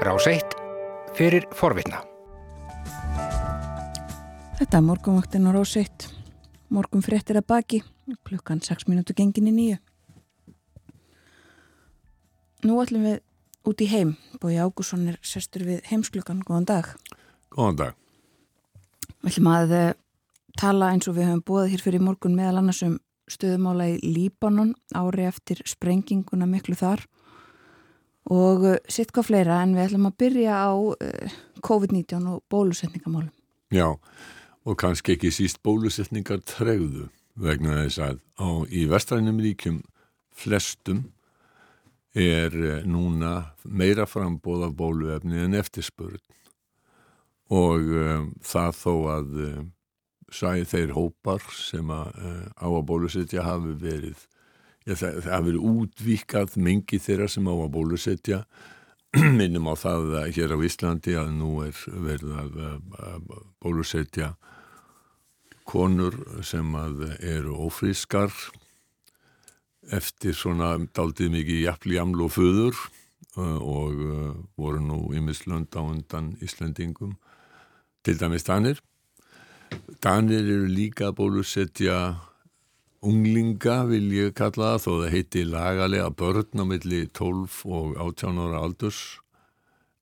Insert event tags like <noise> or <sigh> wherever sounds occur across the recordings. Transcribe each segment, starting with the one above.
Rás 1 fyrir forvitna. Þetta er morgunvaktin á Rás 1. Morgun fréttir að baki, klukkan 6 minútu gengin í nýju. Nú ætlum við út í heim. Bói Ágússon er sestur við heimsklukkan. Góðan dag. Góðan dag. Við ætlum að uh, tala eins og við höfum búið hér fyrir morgun meðal annars um stöðumála í Líbanon ári eftir sprenginguna miklu þar og uh, sitt hvað fleira en við ætlum að byrja á uh, COVID-19 og bólusetningamálum. Já, og kannski ekki síst bólusetningar tregðu vegna þess að á, í vestrænum ríkjum flestum er eh, núna meira frambóð af bóluefni en eftirspurn og um, það þó að um, sæði þeir hópar sem að uh, á að bólusetja hafi verið já, það, það hafi verið útvíkað mingi þeirra sem á að bólusetja. <clears throat> Minnum á það að hér á Íslandi að nú er verið að, að bólusetja konur sem að eru ófrískar eftir svona daldið mikið jafnli jamlu og föður uh, og voru nú ymislönd á undan Íslandingum til dæmis Danir. Danir eru líka bólusetja unglinga vil ég kalla það þó það heiti lagalega börn á milli 12 og 18 ára aldurs.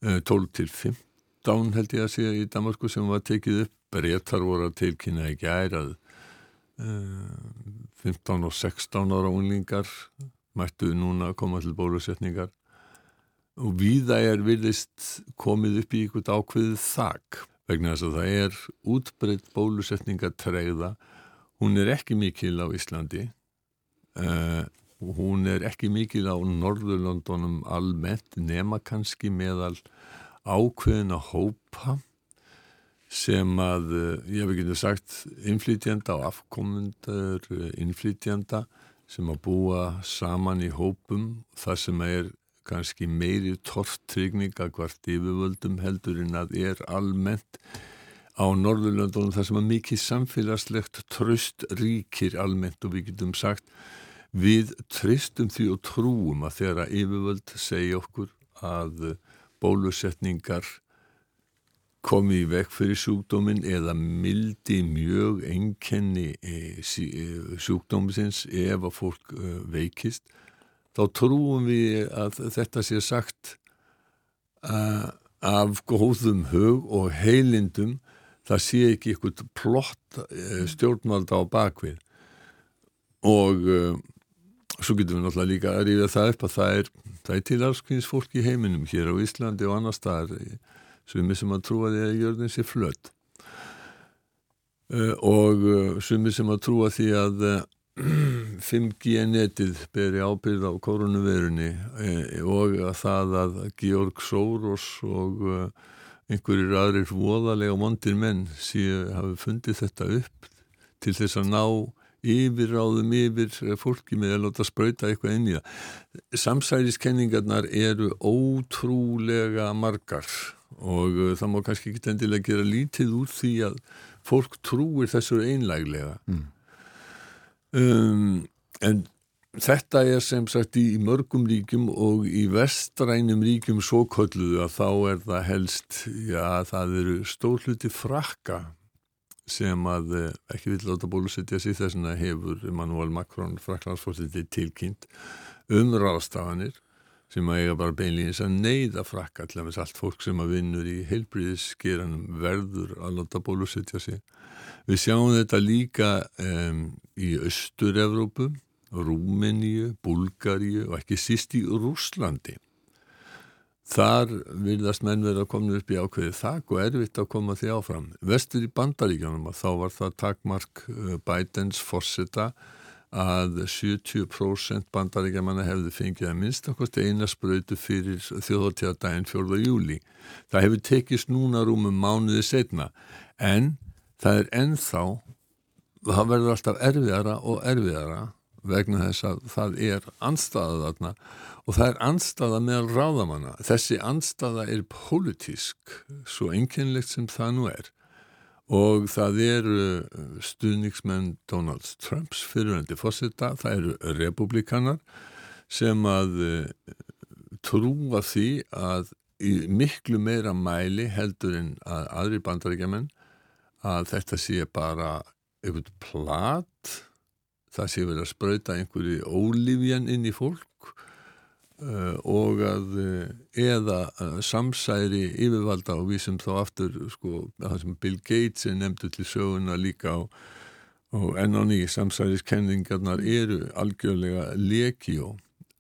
12 til 15 held ég að segja í Danmarku sem var tekið upp. Breytar voru að tilkynna ekki ærað 15 og 16 ára unglingar mættu núna að koma til bólusetningar. Og viða er virðist komið upp í ykkur ákveðið þak vegna þess að það er útbreytt bólusetningatregða hún er ekki mikil á Íslandi. Uh, og hún er ekki mikil á Norðurlondonum almennt nema kannski meðal ákveðina hópa sem að, eh, ég hef ekki sagt, innflytjanda og afkomundur eh, innflytjanda sem að búa saman í hópum þar sem er kannski meiri torftryggning að hvert yfirvöldum heldur en að er almennt á Norðurlöndunum þar sem að mikið samfélagslegt tröst ríkir almennt og við getum sagt við tröstum því og trúum að þeirra yfirvöld segja okkur að bólusetningar komið í vekk fyrir sjúkdóminn eða mildi mjög enkenni e, e, sjúkdómsins ef að fólk e, veikist þá trúum við að þetta sé sagt af góðum hug og heilindum það sé ekki eitthvað plott stjórnvalda á bakvið og svo getum við náttúrulega líka að ríða það upp að það er, það er til alls kynns fólk í heiminum hér á Íslandi og annar staðar sumi sem að trúa því að jörðin sé flött uh, og uh, sumi sem að trúa því að <clears throat> uh, 5G netið beri ábyrð á koronavirunni og að það að Georg Soros og einhverjir aðrir voðalega mondir menn síðan hafi fundið þetta upp til þess að ná yfirráðum yfir fólki með að láta spröyta eitthvað inn í það samsæliskenningarnar eru ótrúlega margar og uh, það má kannski ekki endilega gera lítið úr því að fólk trúir þessu einlæglega mm. um, en þetta er sem sagt í mörgum ríkjum og í vestrænum ríkjum svo kölluðu að þá er það helst já það eru stórluti frakka sem að uh, ekki vil láta bólusetja sig þess að hefur Emmanuel Macron fraklandsfólkið tilkynnt um ráðstafanir sem að eiga bara beinlýnins að neyða frakka til að með allt fólk sem að vinnur í heilbríðisgeranum verður að láta bólusetja sig. Við sjáum þetta líka um, í Östur-Evrópu, Rúmeníu, Bulgaríu og ekki síst í Rúslandi. Þar vilðast menn verið að koma upp í ákveði þak og erfitt að koma því áfram. Vestur í bandaríkjanum að þá var það takmark uh, Bidens forseta að 70% bandaríkjamanna hefði fengið að minnst okkur eina spröytu fyrir þjóðhóttíðardaginn 4. júli. Það hefur tekist núna rúmum mánuði setna en það er ennþá, það verður alltaf erfiðara og erfiðara vegna þess að það er anstaðað þarna og það er anstaða meðal ráðamanna. Þessi anstaða er pólitísk, svo enginlegt sem það nú er og það eru uh, stuðningsmenn Donald Trumps fyriröndi fórsetta, það eru republikanar sem að uh, trúa því að í miklu meira mæli heldur en að aðri bandaríkjaman að þetta sé bara einhvern plat það sé verið að spröyta einhverju ólífjan inn í fólk uh, og að uh, eða uh, samsæri yfirvalda og við sem þá aftur sko, það sem Bill Gates er nefndu til söguna líka á og enn á ný samsæriskenningarnar eru algjörlega lekjó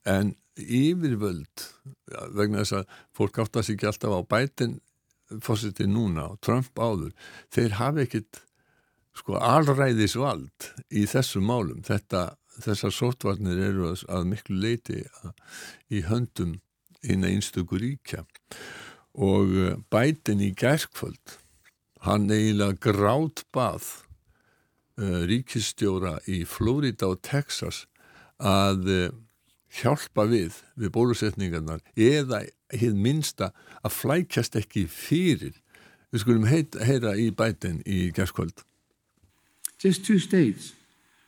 en yfirvöld vegna þess að fólk áttast ekki alltaf á bætin fósiti núna og Trump áður þeir hafi ekkit sko alræðisvald í þessum málum þetta, þessar sótvarnir eru að, að miklu leiti að, í höndum inn að einstöku ríkja. Og eh, bætin í gærkvöld hann eiginlega grátt bað uh, ríkistjóra í Florida og Texas að uh, hjálpa við við bólusetningarnar eða hér minsta að flækjast ekki fyrir. Við skulum heyra í bætin í gerðskvöld Just two states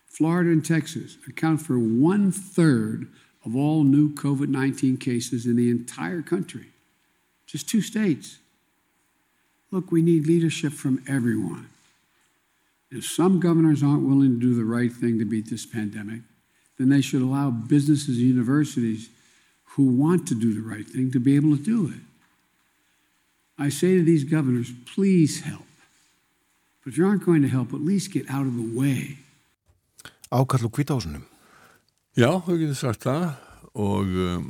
Florida and Texas account for one third of all new COVID-19 cases in the entire country just two states Look, we need leadership from everyone If some governors aren't willing to do the right thing to beat this pandemic, then they should allow businesses and universities who want to do the right thing to be able to do it. I say to these governors, please help. But if you aren't going to help, at least get out of the way. Ákall og kvításunum. Já, þú getur sagt það og um,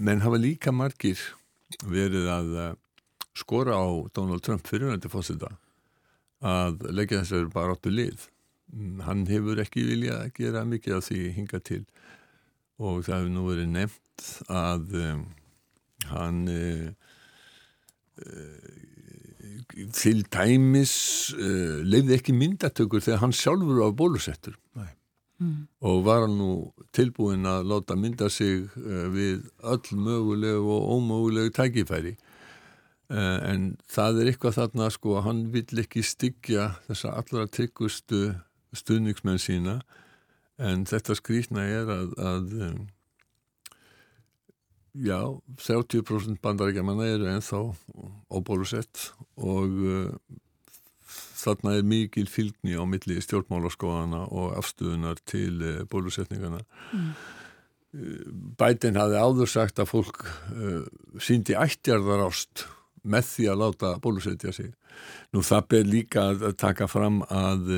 menn hafa líka margir verið að uh, skora á Donald Trump fyrir þetta fósita að leggja þessari bara áttu lið. Hann hefur ekki viljað að gera mikið af því hinga til og það hefur nú verið nefnt að um, hann uh, uh, til dæmis uh, leiði ekki myndatökur þegar hann sjálfur á bólusettur. Mm. og var nú tilbúin að láta mynda sig við öll möguleg og ómöguleg tækifæri. Uh, en það er eitthvað þarna sko að hann vill ekki styggja þessa allra tryggustu stuðningsmenn sína. En þetta skrýtna er að, að um, já 30% bandarækjamanna eru ennþá óbólusett og uh, þarna er mikil fylgni á milli stjórnmálaskóðana og afstöðunar til uh, bólusetningana mm. Bætin hafi áður sagt að fólk síndi ættjarðar ást með því að láta bólusetja sig. Nú það ber líka að taka fram að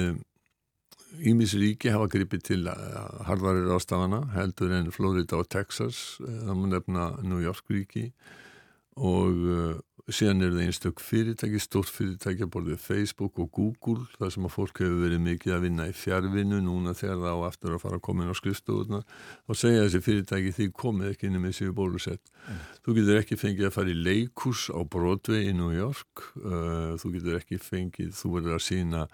Ímis eh, ríki hafa gripið til eh, harðarir ástafana heldur en Florida og Texas, eh, það mun nefna New York ríki. Og síðan er það einstök fyrirtæki, stórt fyrirtæki að borðið Facebook og Google þar sem að fólk hefur verið mikið að vinna í fjárvinnu núna þegar það á aftur að fara að koma inn á skrifstofuna og segja þessi fyrirtæki því komið ekki inn með sér bólusett. Mm. þú getur ekki fengið að fara í leikus á Broadway í New York þú getur ekki fengið, þú verður að sína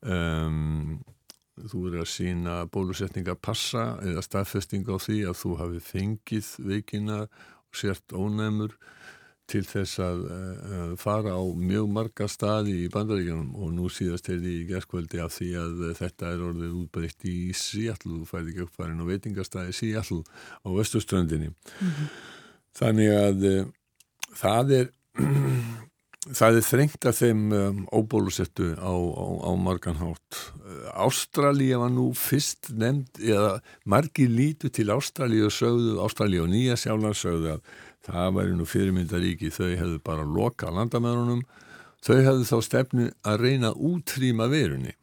um, þú verður að sína bólusetningapassa eða staðfesting á því að þú hafi fengið veikina og sért ónæmur til þess að uh, fara á mjög marga staði í bandaríkjanum og nú síðast er því í gerðskvöldi af því að uh, þetta er orðið útbreytt í Seattle, þú færði ekki uppfærin og veitingastæði Seattle á vestuströndinni mm -hmm. þannig að uh, það er <clears throat> það er þrengt að þeim um, óbólusettu á, á, á marganhátt Ástralíu var nú fyrst nefnd, eða margi lítu til Ástralíu og sögðu, Ástralíu og Nýja sjálfnar sögðu að það væri nú fyrirmyndaríki þau hefðu bara loka landamærunum. Þau hefðu þá stefnu að reyna að útrýma verunni.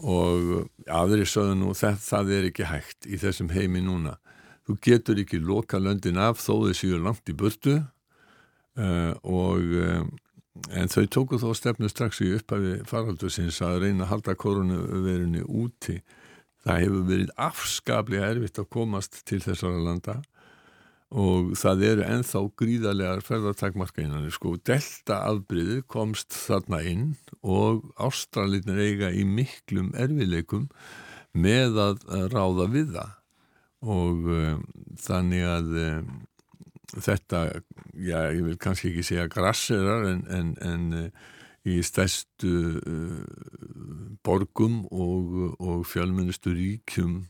Og aðri sögðu nú það, það er ekki hægt í þessum heimi núna. Þú getur ekki loka löndin af þó þau séu langt í burtu uh, og uh, en þau tóku þó stefnu strax í upphafi faraldusins að reyna að halda koronaverunni úti það hefur verið afskaplega erfitt að komast til þessara landa og það eru enþá gríðarlegar ferðartakmarkainanir sko. Delta afbríði komst þarna inn og ástraliðnir eiga í miklum erfileikum með að ráða við það og um, þannig að um, þetta, já ég vil kannski ekki segja grasserar en, en, en uh, í stærstu uh, borgum og, og fjölmennistu ríkjum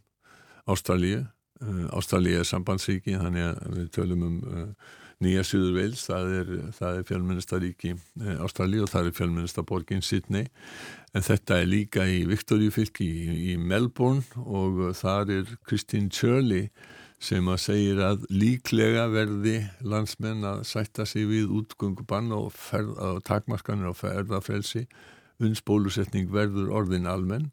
Ástralíu Uh, Ástralja er sambandsríki þannig að við tölum um uh, Nýja Suður Veils, það er, er fjölmennistaríki eh, Ástrali og það er fjölmennistaborgin Sydney. En þetta er líka í Viktoríufylki í, í Melbourne og þar er Christine Shirley sem að segir að líklega verði landsmenn að sætta sig við útgöngubann og, og takmaskanir og ferðafrelsi uns bólusetning verður orðin almenn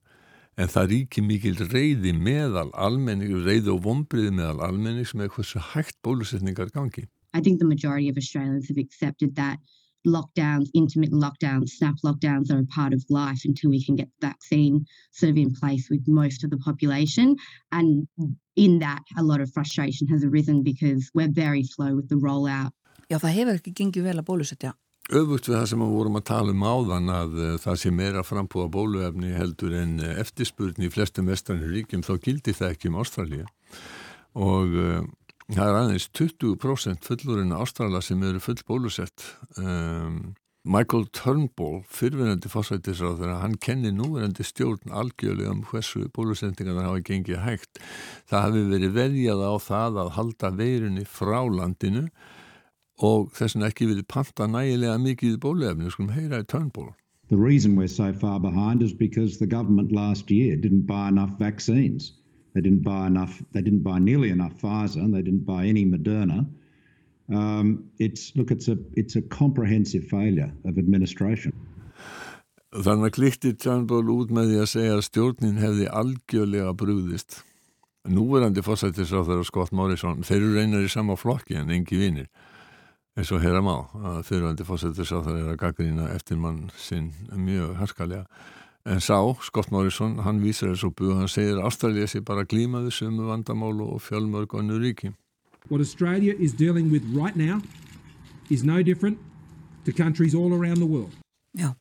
en það ríkir mikil reyði meðal almenning, reyði og vonbriði meðal almenning sem er hversu hægt bólusetningar gangi. I think the majority of Australians have accepted that lockdowns, intermittent lockdowns, snap lockdowns are a part of life until we can get the vaccine sort of in place with most of the population. And in that, a lot of frustration has arisen because we're very slow with the rollout. Já, það hefur ekki gengið vel að bólusetja Öfugt við það sem við vorum að tala um áðan að uh, það sé meira frambúa bóluefni heldur en uh, eftirspurni í flestum vestranir ríkjum þá gildi það ekki um Ástralja og uh, það er aðeins 20% fullurinn Ástrala sem eru full bólusett um, Michael Turnbull fyrfinandi fórsættisráð þegar hann kenni núverandi stjórn algjörlega um hversu bólusetningar það hafa gengið hægt það hafi verið veðjað á það að halda veirunni frá landinu og þess vegna ekki verið panta nægilega mikið bólefni, skulum heyra í Turnbull. The reason we're so far behind is because the government last year didn't buy enough vaccines. They didn't buy enough, they didn't buy nearly enough Pfizer, they didn't buy any Moderna. Um, it's, look, it's a, it's a comprehensive failure of administration. Þannig að klíkti Turnbull út með því að segja að stjórnin hefði algjörlega brúðist. Núverandi fórsættisráþar og Scott Morrison, þeir eru reynar í sama flokki en engi vinir eins og heyra má að sá það er að gaggrína eftir mann sinn mjög harkalega en sá, Scott Morrison, hann vísar þessu búið, hann segir að Ástralja sé bara glímaði sömu vandamálu og fjölmörg og nú ríki. What Australia is dealing with right now is no different to countries all around the world. Já,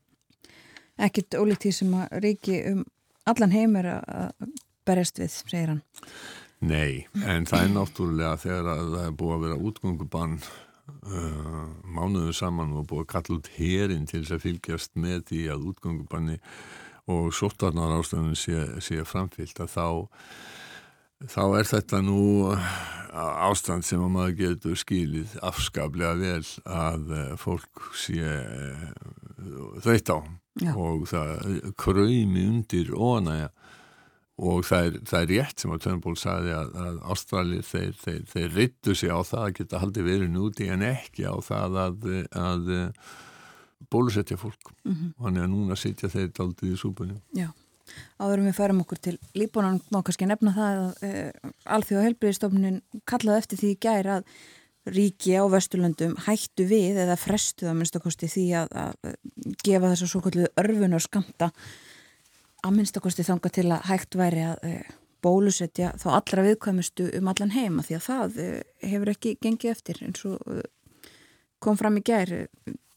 ekkert ólíkt því sem að ríki um allan heim er að berjast við, segir hann. Nei, en það er náttúrulega þegar að það er búið að vera útgöngubann uh, mánuðu saman og búið að kalla út herin til þess að fylgjast með því að útgöngubanni og sóttarnar ástöðunum sé, sé framfyllt að þá þá er þetta nú ástand sem að maður getur skilið afskaplega vel að uh, fólk sé uh, þveitt á Já. og það kröymi undir óanæja og það er, það er rétt sem að Turnbull sagði að, að Ástralið þeir, þeir, þeir rittu sig á það að geta haldið verið núti en ekki á það að, að bólusetja fólk. Mm -hmm. og hann er að núna sitja þeir daldið í súpunni. Já, áðurum við færum okkur til Líbónan má kannski nefna það að e, Alþjóða helbriðistofnin kallaði eftir því gæri að ríki á Vesturlöndum hættu við eða frestu það minnst okkosti því að, að gefa þess að svo kallu örfun og skamta að minnstakosti þanga til að hægt væri að uh, bólusetja þá allra viðkvæmustu um allan heima því að það uh, hefur ekki gengið eftir eins og kom fram í gær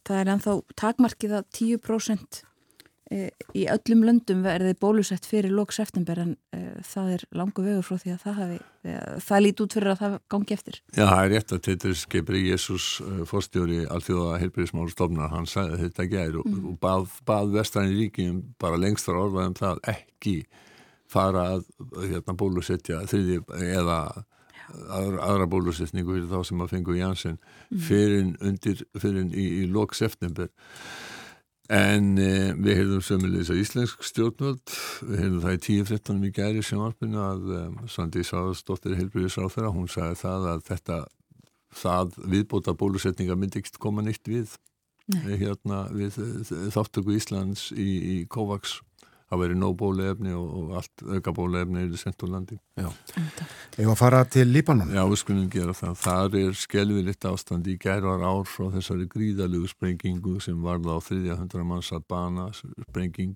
það er ennþá takmarkið að 10% í öllum löndum verði bólusett fyrir lóks eftirber en það er langu vegur frá því að það hafi það líti út fyrir að það gangi eftir Já, það er rétt að þetta skipri Jésús fórstjóri alþjóða heilbyrðismálstofnar hann sagði þetta gæri mm. og, og bað, bað vestræni ríkjum bara lengstra orðaðum það ekki fara að hérna, bólusetja þriði eða aðra, aðra bólusetningu fyrir þá sem að fengu Jansson mm. fyrir undir, fyrir í, í lóks eftirber En eh, við heyrðum sömulegis að Íslensk stjórnvöld, við heyrðum það í 10-13 í gæri sjónvarpinu að um, Sandi Sáðsdóttir Helbriðisráð þeirra, hún sagði það að þetta, það viðbóta bólusetninga myndi ekkert koma nýtt við, Nei. hérna við þáttöku Íslands í, í Kovacs það veri nóg bólefni og, og allt auka bólefni er sendt úr landi. Eða að fara til Líbanon? Já, við skulum gera það. Það er skelvilitt ástand. Í gerðar ár frá þessari gríðalugu sprengingu sem varða á 300 manns að bana sprenging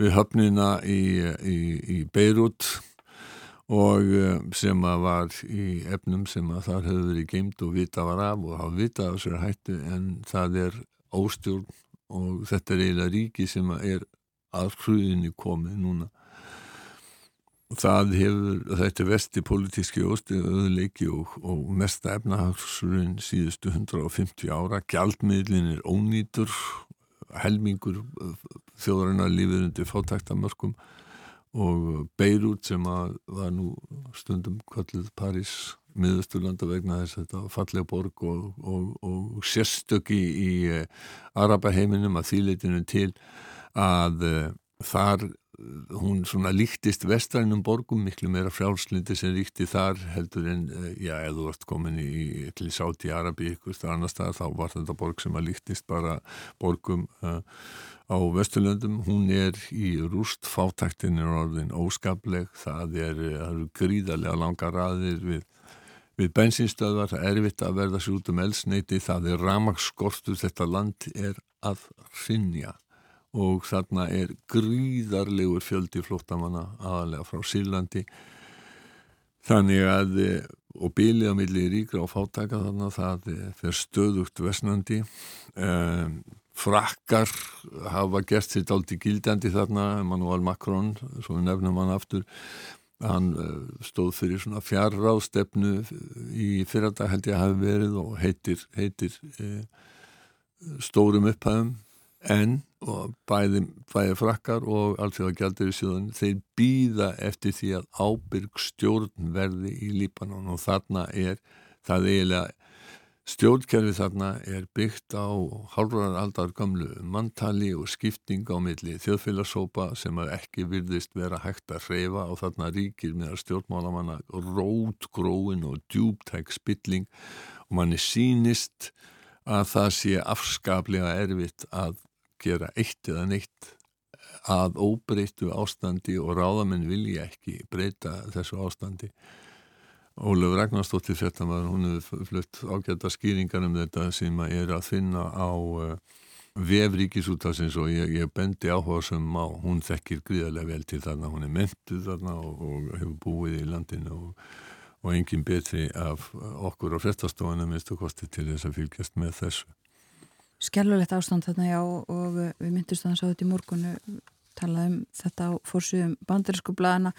við höfnina í, í, í Beirut og eh, sem að var í efnum sem að þar hefur verið geimt og vita var af og hafa vita á sér hættu en það er óstjórn og þetta er eiginlega ríki sem er að hruðinni komið núna. Það hefur, þetta vesti politíski óstöðuleiki og, og mesta efnahagsrun síðustu 150 ára, gjaldmiðlin er ónýtur helmingur þjóðarinnar lífið undir fátæktamörkum og Beirut sem var nú stundum kvöldið París miðusturlanda vegna þess að þetta fallega borg og, og, og sérstöki í, uh, Arabaheiminum að þýleitinu til að uh, þar hún svona líktist vestrænum borgum miklu meira frjálslindi sem líkti þar heldur en, já, ef þú vart komin í Sáti Arabi ykkur annar stað þá var þetta borg sem að líktist bara borgum uh, á Vesturlöndum, hún er í rúst fátaktinn er orðin óskapleg, það er, eru gríðarlega langa raðir við, við bensinstöðvar, það er erfitt að verða sér út um elsneiti, það er ramagskortur, þetta land er að rinja og þarna er gríðarlegur fjöldi flóttamanna aðalega frá Sýrlandi. Þannig að og bílið á milli ríkra og fátaka þannig að það fer stöðugt vesnandi um, frakkar hafa gert sér daldi gildandi þarna, Emmanuel Macron svo við nefnum hann aftur hann eh, stóð fyrir svona fjarráðstefnu í fyrardag held ég að hafi verið og heitir, heitir e, stórum upphæðum en bæði, bæði frakkar og allt því að gældur í síðan þeir býða eftir því að ábyrg stjórn verði í Líbanon. Og þarna er það eiginlega Stjórnkerfi þarna er byggt á hálfraðar aldar gamlu mantali og skipting á milli þjóðfélagsópa sem ekki virðist vera hægt að hreyfa. Og þarna ríkir með stjórnmálamanna rót, gróin og djúbtæk spilling. Og manni sínist að það sé afskaplega erfitt að gera eitt eða neitt að óbreyttu ástandi og ráðamenn vilja ekki breyta þessu ástandi Ólef Ragnarstóttir fjartamæður, hún hefur flutt ágæta skýringar um þetta sem er að finna á uh, vefríkisútasins og ég, ég bendi áhuga sem á, hún þekkir gríðarlega vel til þarna, hún er mentuð þarna og, og hefur búið í landinu og, og engin betri af okkur á fjartastofanum minnstu kosti til þess að fylgjast með þessu. Skjálfulegt ástand þarna já og við myndist að það sáðu þetta í morgunu talaðum þetta á fórsugum bandarísku blæðana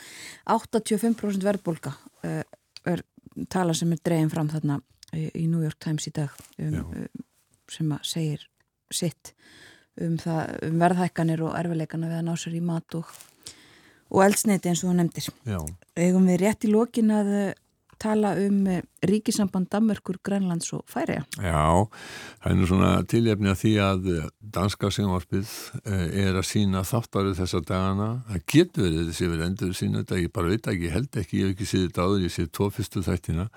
85% verðbólka uh, er tala sem er dregin fram þarna í New York Times í dag um, um, sem að segir sitt um, það, um verðhækkanir og erfileikana við að ná sér í mat og, og eldsneiti eins og þú nefndir. Já. Egum við rétt í lokin að tala um eh, ríkisamband Danmörkur, Grænlands og Færiða. Já, það er nú svona tiljöfni að því að eh, danska sjónvarpið eh, er að sína þáttarið þessa dagana. Það getur verið þessi verið endur sína þetta, ég bara veit ekki, ég held ekki, ég hef ekki séð þetta áður, ég séð tvo fyrstu þættina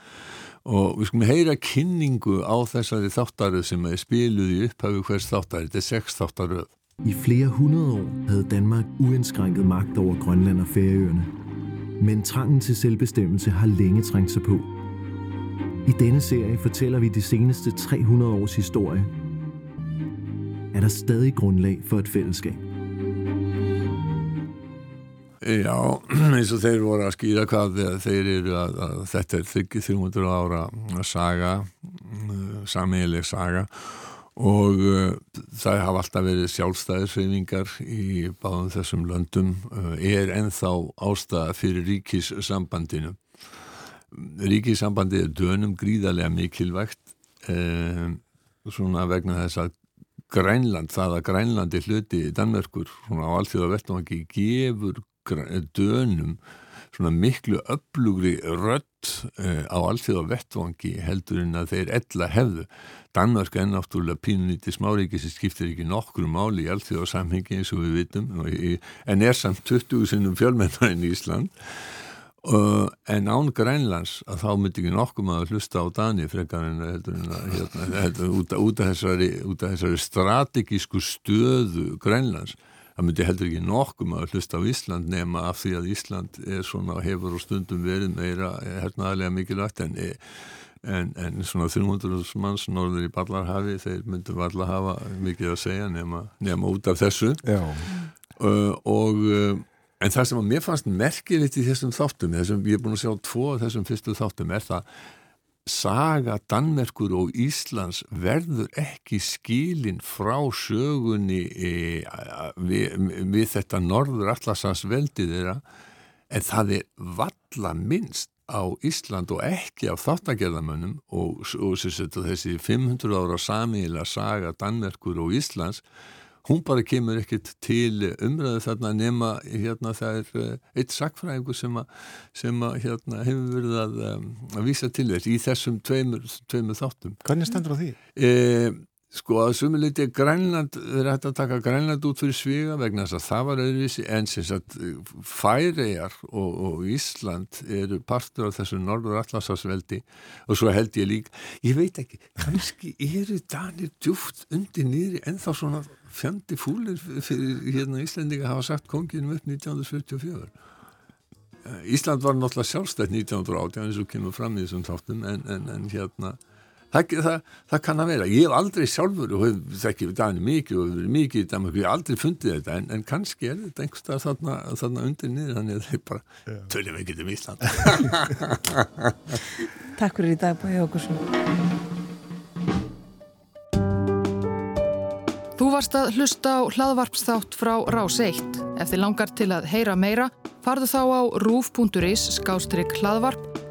og við skulum heyra kynningu á þessari þáttarið sem er spiluð í upphafu hvers þáttarið, þetta er sex þáttaröð. I flere hundrede år havde Danmark uindskrænket magt over Grønland og Færøerne. Men trangen til selvbestemmelse har længe trængt sig på. I denne serie fortæller vi de seneste 300 års historie. Er der stadig grundlag for et fællesskab? Já, eins og þeir voru að skýra hvað þeir eru að, að þetta er 300 ára saga, eh, sameileg saga og uh, það hafa alltaf verið sjálfstæðisreiningar í báðum þessum löndum uh, er enþá ástæða fyrir ríkissambandinu. Ríkissambandi er dönum gríðarlega mikilvægt uh, svona vegna þess að Grænland, það að Grænlandi hluti í Danmörkur, svona á allþjóða vettumangi gefur dönum svona miklu öflugri rött á allþjóða vettvangi heldur en að þeir ella hefðu. Danmark er náttúrulega pínunítið smáríki sem skiptir ekki nokkru máli í allþjóða samhengi eins og við vitum en er samt 20 sinnum fjölmennar en Ísland. Uh, en án Grænlands að þá myndi ekki nokkum að hlusta á Dani frekar en hérna, hérna, út, út af þessari, þessari strategísku stöðu Grænlands það myndi heldur ekki nokkum að hlusta á Ísland nema af því að Ísland er svona hefur og stundum verið meira hernaðarlega mikilvægt en er En, en svona 300 manns norður í Ballarhafi þeir myndum alltaf hafa mikið að segja nema, nema út af þessu. Uh, og uh, en það sem að mér fannst merkilegt í þessum þáttum þessum, ég er búin að sjá tvo af þessum fyrstu þáttum er það saga Danmerkur og Íslands verður ekki skilin frá sögunni e, við, við þetta norður allarsans veldið þeirra en það er valla minnst á Ísland og ekki af þáttagerðamönnum og, og, og þessi 500 ára samíla saga Danmerkur og Íslands hún bara kemur ekkert til umræðu þarna nema hérna það er uh, eitt sakfræðingur sem, a, sem a, hérna, hefur verið að, að vísa til þess í þessum tveimur, tveimur þáttum. Hvernig stendur á því? Eh, Sko að sumuleiti Grænland, þeir hægt að taka Grænland út fyrir sviga vegna þess að það var öðruvísi en sem sagt Færejar og, og Ísland eru partur af þessu norður allarsásveldi og svo held ég líka, ég veit ekki, kannski eru Danir djúft undir nýri en þá svona fjandi fúlir fyrir hérna Íslandinga hafa sagt konginum upp 1944. Ísland var náttúrulega sjálfstætt 1980 eins og kemur fram í þessum þáttum en, en, en hérna Það, það, það kann að vera. Ég hef aldrei sjálfur og hef þekkið Dani mikið og verið mikið í Danmark ég hef aldrei fundið þetta en, en kannski er þetta einhverstað þarna, þarna undir niður þannig að þeir bara tölum ekki um Ísland. <laughs> Takk fyrir í dag Bói Jókursson. Þú varst að hlusta á hlaðvarpsþátt frá Rás 1. Ef þið langar til að heyra meira, farðu þá á rúf.is skástrygg hlaðvarp